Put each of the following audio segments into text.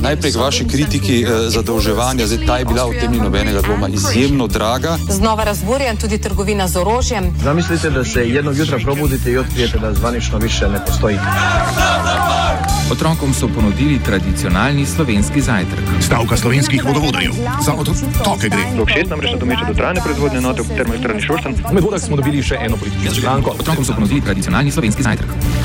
Najprej k vaši kritiki eh, zadolževanja. Zdaj, ta je bila v tem ni nobenega dvoma izjemno draga. Znova razburjen tudi trgovina z orožjem. Zamislite, da se jednog jutra probudite i otkrijete da zvanično više ne postoji. Otrokom so ponudili tradicionalni slovenski zajtrk. Stavka slovenskih vodovodarjev. Za otoke gre. Rok 6 namreč nadomešča dotrajane proizvodnje enote v termoelektrarni Šoštan. Med vodah smo dobili še eno politično stranko. Otrokom so ponudili tradicionalni slovenski zajtrk.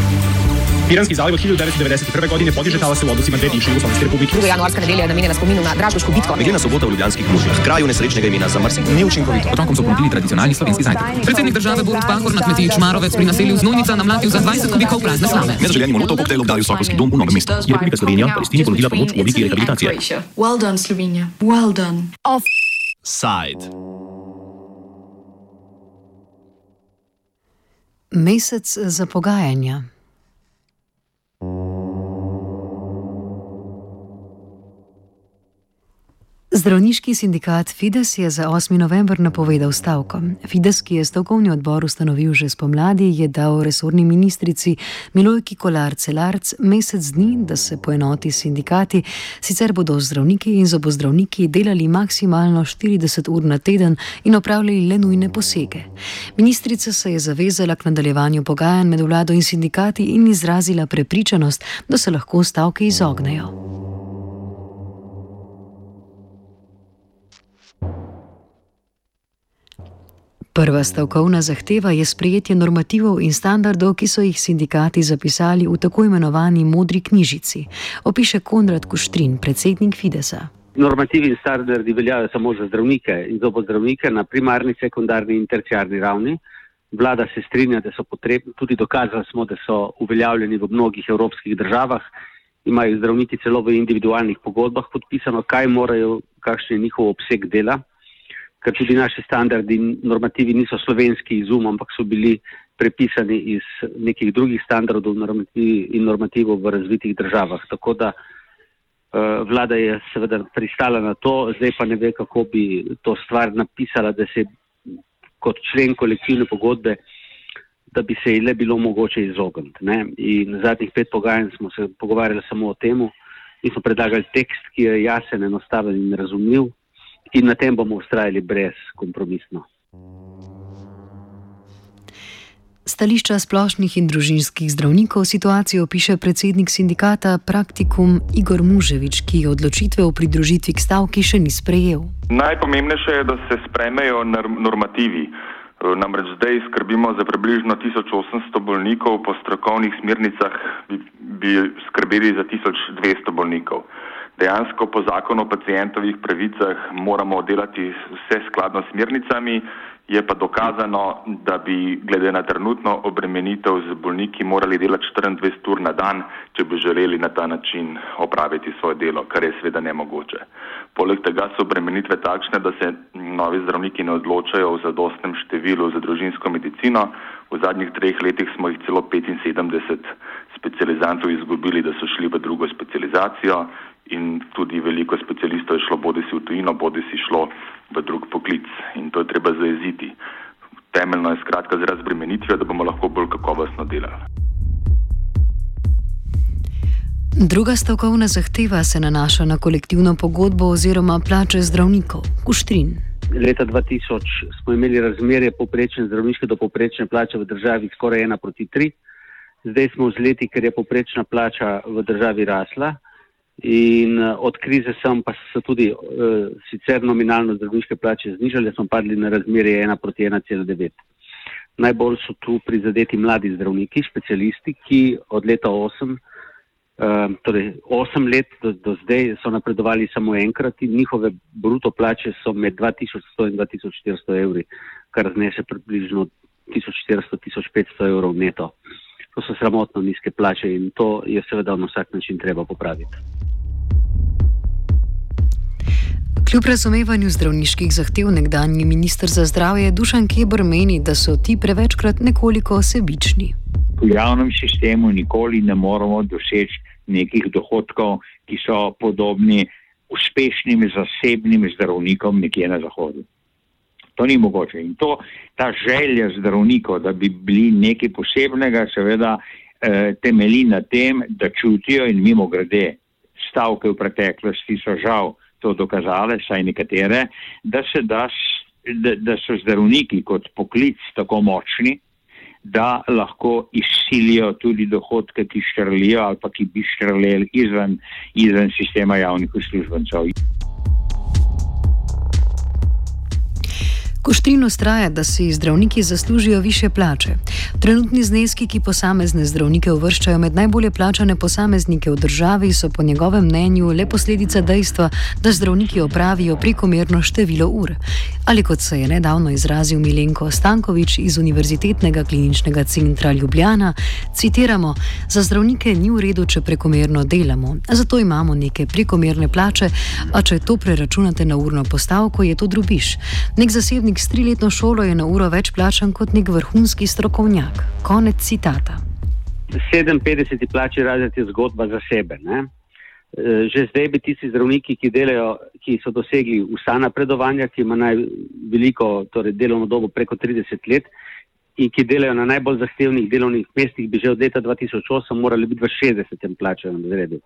Piranski zaliv od 1991. godine podiže se v odnosima dve bivše Jugoslavijske republike. 2. januarska nedelja je namenjena spominu na Dragoško bitko. Nedeljna sobota v Ljubljanskih mužah, kraju nesrečnega imena za Mrsik, ni učinkovito. Otrokom so ponudili tradicionalni slovenski zajtrk. Predsednik države Borut Pahor na kmetiji Čmarovec pri naselju Znojnica namlatil za 20 kubikov prazne slame. Nezaželjeni molotov koktejl obdali Sokolski dom v Novem mestu. Je Republika Slovenija Palestini ponudila pomoč v obliki rehabilitacije. Well done, Slovenija. Well done. Side. Mesec za pogajanja. Zdravniški sindikat Fides je za 8. november napovedal stavko. Fides, ki je stavkovni odbor ustanovil že spomladi, je dal resorni ministrici Milojki Kolar Celarc mesec dni, da se poenoti sindikati, sicer bodo zdravniki in zobozdravniki delali maksimalno 40 ur na teden in opravljali le nujne posege. Ministrica se je zavezala k nadaljevanju pogajanj med vlado in sindikati in izrazila prepričanost, da se lahko stavke izognejo. Prva stavkovna zahteva je sprejetje normativov in standardov, ki so jih sindikati zapisali v tako imenovani modri knjižici, opiše Konrad Kuštrin, predsednik Fidesa. Normativi in standardi veljajo samo za zdravnike in zobozdravnike na primarni, sekundarni in terciarni ravni. Vlada se strinja, da so potrebni, tudi dokazali smo, da so uveljavljeni v mnogih evropskih državah, imajo zdravniki celo v individualnih pogodbah podpisano, kaj morajo, kakšen je njihov obseg dela ker tudi naši standardi in normativi niso slovenski izum, ampak so bili prepisani iz nekih drugih standardov in normativov v razvitih državah. Tako da uh, vlada je seveda pristala na to, zdaj pa ne ve, kako bi to stvar napisala, da se kot člen kolektivne pogodbe, da bi se ji le bilo mogoče izogniti. In zadnjih pet pogajanj smo se pogovarjali samo o temu in smo predlagali tekst, ki je jasen, enostaven in razumljiv in na tem bomo ustrajali brezkompromisno. Stališča splošnih in družinskih zdravnikov situacijo piše predsednik sindikata Praktikum Igor Muževič, ki odločitve o pridružitvi k stavki še ni sprejel. Najpomembnejše je, da se spremejo normativi. Namreč zdaj skrbimo za približno 1800 bolnikov, po strokovnih smernicah bi, bi skrbeli za 1200 bolnikov dejansko po zakonu o pacijentovih pravicah moramo delati vse skladno s smernicami, je pa dokazano, da bi glede na trenutno obremenitev z bolniki morali delati 24 ur na dan, če bi želeli na ta način opraviti svoje delo, kar je seveda nemogoče. Poleg tega so obremenitve takšne, da se novi zdravniki ne odločajo v zadostnem številu za družinsko medicino. V zadnjih treh letih smo jih celo 75 specializantov izgubili, da so šli v drugo specializacijo in tudi veliko specialistov je šlo bodi si v tujino, bodi si šlo v drug poklic in to je treba zaeziti. Temeljno je skratka z razbremenitvijo, da bomo lahko bolj kakovostno delali. Druga stavkovna zahteva se nanaša na kolektivno pogodbo oziroma plače zdravnikov. Kuštrin. Leta 2000 smo imeli razmerje poprečne zdravniške do poprečne plače v državi skoraj 1 proti 3. Zdaj smo z leti, ker je poprečna plača v državi rasla, In uh, od krize sem pa se tudi uh, sicer nominalno zdravniške plače znižali, smo padli na razmerje 1 proti 1,9. Najbolj so tu prizadeti mladi zdravniki, specialisti, ki od leta 8, uh, eh, torej 8 let do, do zdaj so napredovali samo enkrat in njihove bruto plače so med 2100 in 2400 evri, kar znese približno 1400-1500 evrov neto. To so sramotno nizke plače in to je seveda na vsak način treba popraviti. Kljub razumevanju zdravniških zahtev nekdanji ministr za zdravje Dušan Kebr meni, da so ti prevečkrat nekoliko sebični. V javnem sistemu nikoli ne moremo doseči nekih dohodkov, ki so podobni uspešnim zasebnim zdravnikom nekje na zahodu. To ni mogoče. In to, ta želja zdravnikov, da bi bili nekaj posebnega, seveda eh, temelji na tem, da čutijo in mimo grede stavke v preteklosti so žal to dokazale, saj nekatere, da, da, da, da so zdravniki kot poklic tako močni, da lahko izsilijo tudi dohodke, ki štrlijo ali pa ki bi štrleli izven, izven sistema javnih uslužbencev. Koštrin ustraja, da si zdravniki zaslužijo više plače. Trenutni zneski, ki posamezne zdravnike uvrščajo med najbolje plačane posameznike v državi, so po njegovem mnenju le posledica dejstva, da zdravniki opravijo prekomerno število ur. Ali kot se je nedavno izrazil Milenko Stankovič iz Univerzitetnega kliničnega centra Ljubljana, citiramo: Za zdravnike ni v redu, če prekomerno delamo, zato imamo neke prekomerne plače, a če to preračunate na urno postavko, je to drubiš. Nek zasebnik s triletno šolo je na uro več plačan kot nek vrhunski strokovnjak. Konec citata. 57 plači razred je zgodba za sebe. Ne? E, že zdaj bi tisti zdravniki, ki, delajo, ki so dosegli vsa napredovanja, ki imajo veliko torej delovno dobo preko 30 let in ki delajo na najbolj zahtevnih delovnih mestih, bi že od leta 2008 morali biti v 60. plačanem razredu.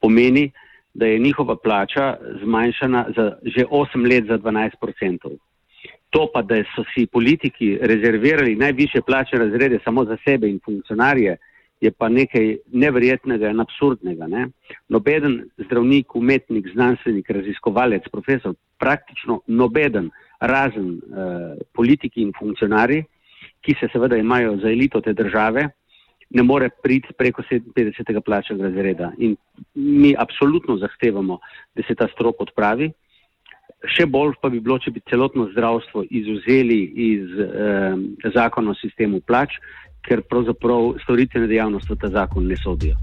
Pomeni, da je njihova plača zmanjšana za že 8 let za 12 odstotkov. To pa, da so si politiki rezervirali najviše plače razrede samo za sebe in funkcionarje, je pa nekaj neverjetnega in absurdnega. Ne? Nobeden zdravnik, umetnik, znanstvenik, raziskovalec, profesor, praktično nobeden, razen uh, politiki in funkcionarji, ki se seveda imajo za elito te države, ne more priti preko 57. plačnega razreda. In mi absolutno zahtevamo, da se ta strok odpravi. Še bolj pa bi bilo, če bi celotno zdravstvo izuzeli iz eh, zakona o sistemu plač, ker pravzaprav storitvene dejavnosti v ta zakon ne sodijo.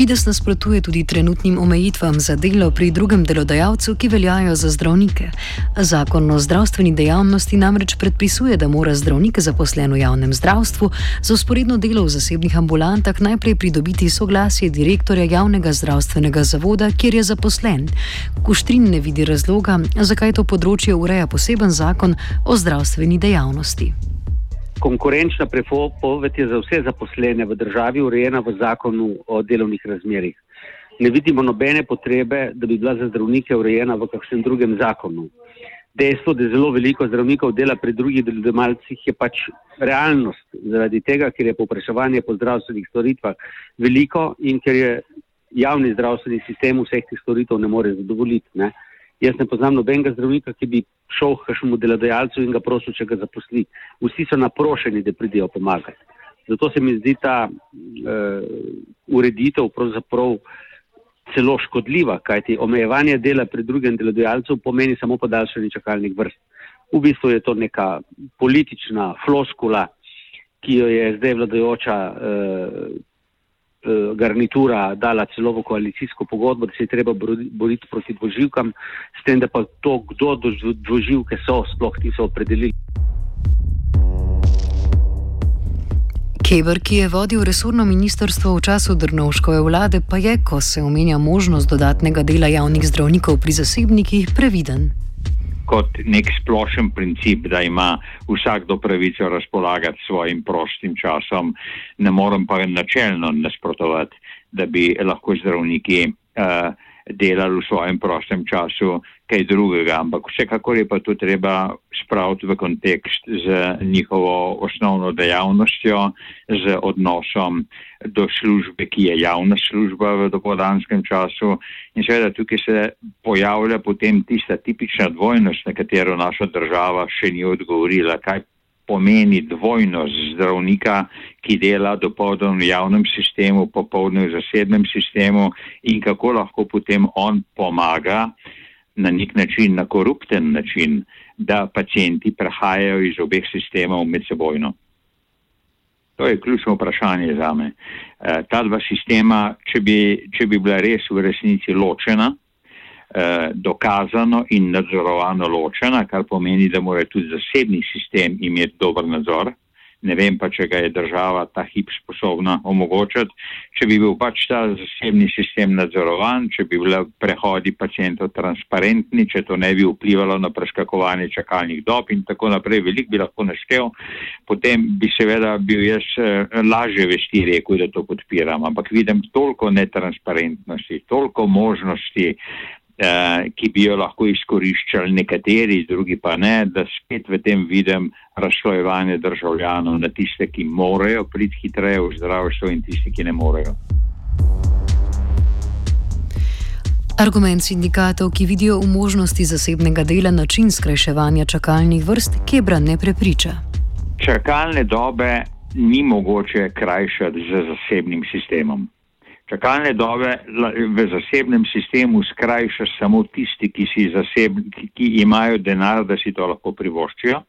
Fides nasprotuje tudi trenutnim omejitvam za delo pri drugem delodajalcu, ki veljajo za zdravnike. Zakon o zdravstveni dejavnosti namreč predpisuje, da mora zdravnik zaposlen v javnem zdravstvu za usporedno delo v zasebnih ambulantah najprej pridobiti soglasje direktorja javnega zdravstvenega zavoda, kjer je zaposlen. Kuštrin ne vidi razloga, zakaj to področje ureja poseben zakon o zdravstveni dejavnosti konkurenčna prepoved je za vse zaposlene v državi urejena v zakonu o delovnih razmerih. Ne vidimo nobene potrebe, da bi bila za zdravnike urejena v kakšnem drugem zakonu. Dejstvo, da zelo veliko zdravnikov dela pri drugih delodajalcih, je pač realnost, zaradi tega, ker je popraševanje po zdravstvenih storitvah veliko in ker je javni zdravstveni sistem vseh teh storitev ne more zadovoljiti. Ne. Jaz ne poznam nobenega zdravnika, ki bi šel k kakšnemu delodajalcu in ga prosil, če ga zaposli. Vsi so naprošeni, da pridejo pomagati. Zato se mi zdi ta uh, ureditev pravzaprav celo škodljiva, kajti omejevanje dela pri drugem delodajalcu pomeni samo podaljšanje čakalnih vrst. V bistvu je to neka politična floskula, ki jo je zdaj vladajoča uh, garnitura dala celo v koalicijsko pogodbo, da se je treba boriti proti dvoživkam, s tem, da pa to, kdo dvoživke so, sploh niso opredelili. Keber, ki je vodil resorno ministrstvo v času Drnovškove vlade, pa je, ko se omenja možnost dodatnega dela javnih zdravnikov pri zasebnikih, previden kot nek splošen princip, da ima vsakdo pravico razpolagati svojim prostim časom. Ne morem pa načelno nasprotovati, da bi lahko zdravniki uh, delali v svojem prostem času kaj drugega, ampak vsekakor je pa to treba spraviti v kontekst z njihovo osnovno dejavnostjo, z odnosom do službe, ki je javna služba v dopodanskem času. In seveda tukaj se pojavlja potem tista tipična dvojnost, na katero naša država še ni odgovorila. Kaj pomeni dvojnost zdravnika, ki dela dopoldan v javnem sistemu, popoldne v zasebnem sistemu in kako lahko potem on pomaga na nek način, na korupten način, da pacijenti prehajajo iz obeh sistemov med sebojno. To je ključno vprašanje za me. Eh, ta dva sistema, če bi, če bi bila res v resnici ločena, eh, dokazano in nadzorovano ločena, kar pomeni, da mora tudi zasebni sistem imeti dober nadzor ne vem pa, če ga je država ta hip sposobna omogočati. Če bi bil pač ta zasebni sistem nadzorovan, če bi bile prehodi pacijentov transparentni, če to ne bi vplivalo na preskakovanje čakalnih dob in tako naprej, velik bi lahko naštel, potem bi seveda bil jaz eh, lažje vesti rekel, da to podpiram. Ampak vidim toliko netransparentnosti, toliko možnosti, ki bi jo lahko izkoriščali nekateri, drugi pa ne, da spet v tem vidim razslojevanje državljanov na tiste, ki morajo priti hitreje v zdravstvo in tiste, ki ne morejo. Argument sindikatov, ki vidijo v možnosti zasebnega dela način skrajševanja čakalnih vrst, Kebra ne prepriča. Čakalne dobe ni mogoče krajšati z zasebnim sistemom. Čakalne dobe v zasebnem sistemu skrajša samo tisti, ki, zaseb, ki imajo denar, da si to lahko privoščijo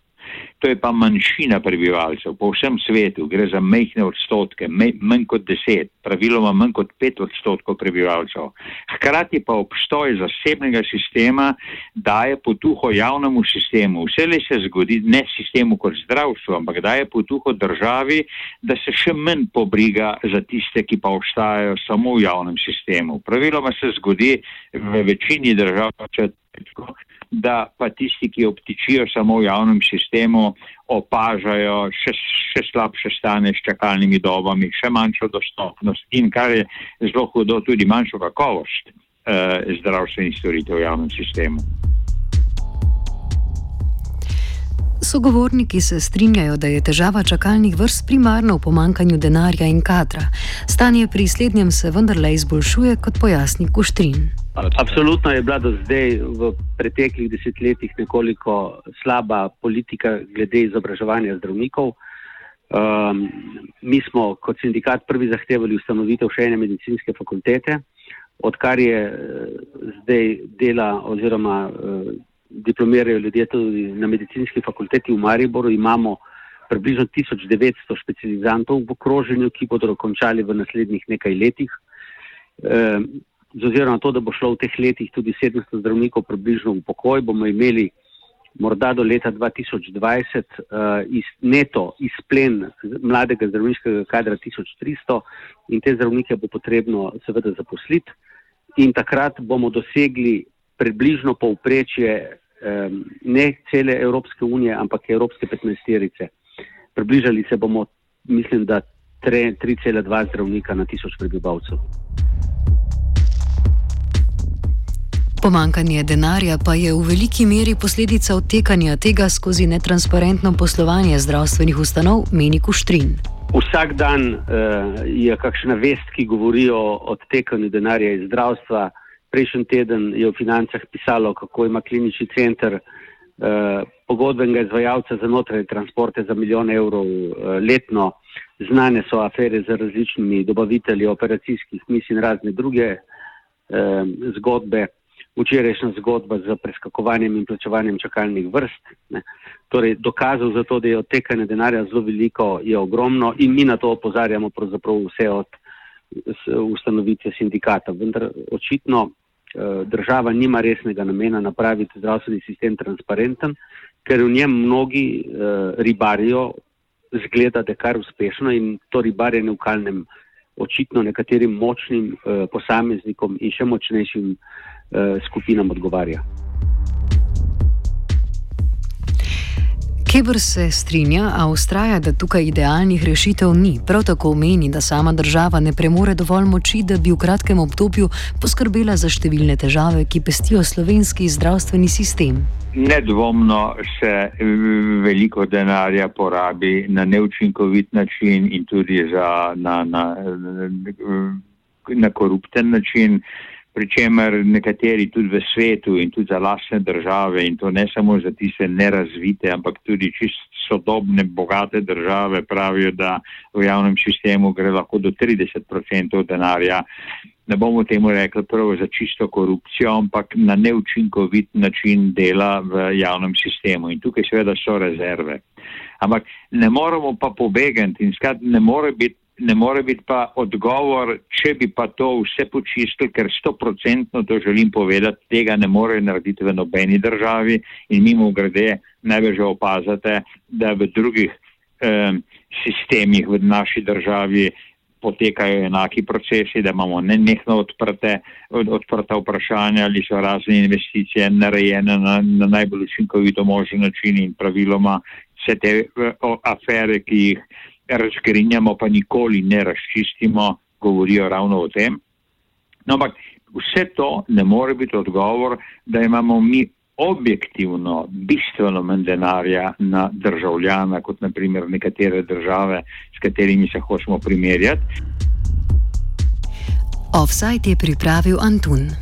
to je pa manjšina prebivalcev po vsem svetu, gre za mehne odstotke, manj kot deset, praviloma manj kot pet odstotkov prebivalcev. Hkrati pa obstoj zasebnega sistema daje potuho javnemu sistemu. Vse le se zgodi, ne sistemu kot zdravstvo, ampak daje potuho državi, da se še manj pobriga za tiste, ki pa obstajajo samo v javnem sistemu. Praviloma se zgodi v večini držav, če da pa tisti, ki obtičijo samo v javnem sistemu, opažajo še, še slabše stane s čakalnimi dobami, še manjšo dostopnost in kar je zelo hudo, tudi manjšo kakovost eh, zdravstvenih storitev v javnem sistemu. Sogovorniki se strinjajo, da je težava čakalnih vrst primarno v pomankanju denarja in kadra. Stanje pri slednjem se vendarle izboljšuje, kot pojasni Kuštrin. Absolutno je bila do zdaj v preteklih desetletjih nekoliko slaba politika glede izobraževanja zdravnikov. Um, mi smo kot sindikat prvi zahtevali ustanovitev še ene medicinske fakultete, odkar je uh, zdaj dela oziroma uh, diplomirajo ljudje tudi na medicinski fakulteti v Mariboru, imamo približno 1900 specializantov v okroženju, ki bodo dokončali v naslednjih nekaj letih. Um, z ozirom na to, da bo šlo v teh letih tudi 700 zdravnikov približno v pokoj, bomo imeli morda do leta 2020 uh, iz, neto izplen mladega zdravniškega kadra 1300 in te zdravnike bo potrebno seveda zaposliti in takrat bomo dosegli približno povprečje um, ne cele Evropske unije, ampak Evropske 15-terice. Približali se bomo, mislim, da 3,2 zdravnika na tisoč prebivalcev. Pomankanje denarja pa je v veliki meri posledica odtekanja tega skozi netransparentno poslovanje zdravstvenih ustanov, meni Kuštrin. Vsak dan uh, je kakšna vest, ki govori o odtekanju denarja iz zdravstva. Prejšnji teden je v financah pisalo, kako ima klinični center uh, pogodbenega izvajalca za notranje transporte za milijon evrov uh, letno. Znane so afere z različnimi dobavitelji operacijskih misij in razne druge uh, zgodbe včerajšnja zgodba z preskakovanjem in plačevanjem čakalnih vrst. Ne. Torej, dokazov za to, da je odtekanje denarja zelo veliko, je ogromno in mi na to opozarjamo pravzaprav vse od ustanovitve sindikata. Vendar očitno eh, država nima resnega namena napraviti zdravstveni sistem transparenten, ker v njem mnogi eh, ribarijo, zgleda, da je kar uspešno in to ribarjenje v kalnem očitno nekaterim močnim eh, posameznikom in še močnejšim Eh, skupinam odgovarja. Kebr se strinja, a ustraja, da tukaj idealnih rešitev ni. Prav tako meni, da sama država ne premore dovolj moči, da bi v kratkem obdobju poskrbela za številne težave, ki pestijo slovenski zdravstveni sistem. Nedvomno se veliko denarja porabi na neučinkovit način in tudi za, na, na, na korupten način pri čemer nekateri tudi v svetu in tudi za lasne države in to ne samo za tiste nerazvite, ampak tudi čist sodobne, bogate države pravijo, da v javnem sistemu gre lahko do 30% denarja. Ne bomo temu rekli prvo za čisto korupcijo, ampak na neučinkovit način dela v javnem sistemu. In tukaj seveda so rezerve. Ampak ne moramo pa pobegati in skrat ne more biti ne more biti pa odgovor, če bi pa to vse počistili, ker stoprocentno to želim povedati, tega ne more narediti v nobeni državi. In mimo grede največ opazate, da v drugih eh, sistemih v naši državi potekajo enaki procesi, da imamo nenehno odprte, od, odprta vprašanja, ali so razne investicije narejene na, na najbolj učinkovito možen način in praviloma vse te o, afere, ki jih razgrinjamo, pa nikoli ne razčistimo, govorijo ravno o tem. No, ampak vse to ne more biti odgovor, da imamo mi objektivno bistveno manj denarja na državljana, kot naprimer nekatere države, s katerimi se hočemo primerjati. Offside je pripravil Antun.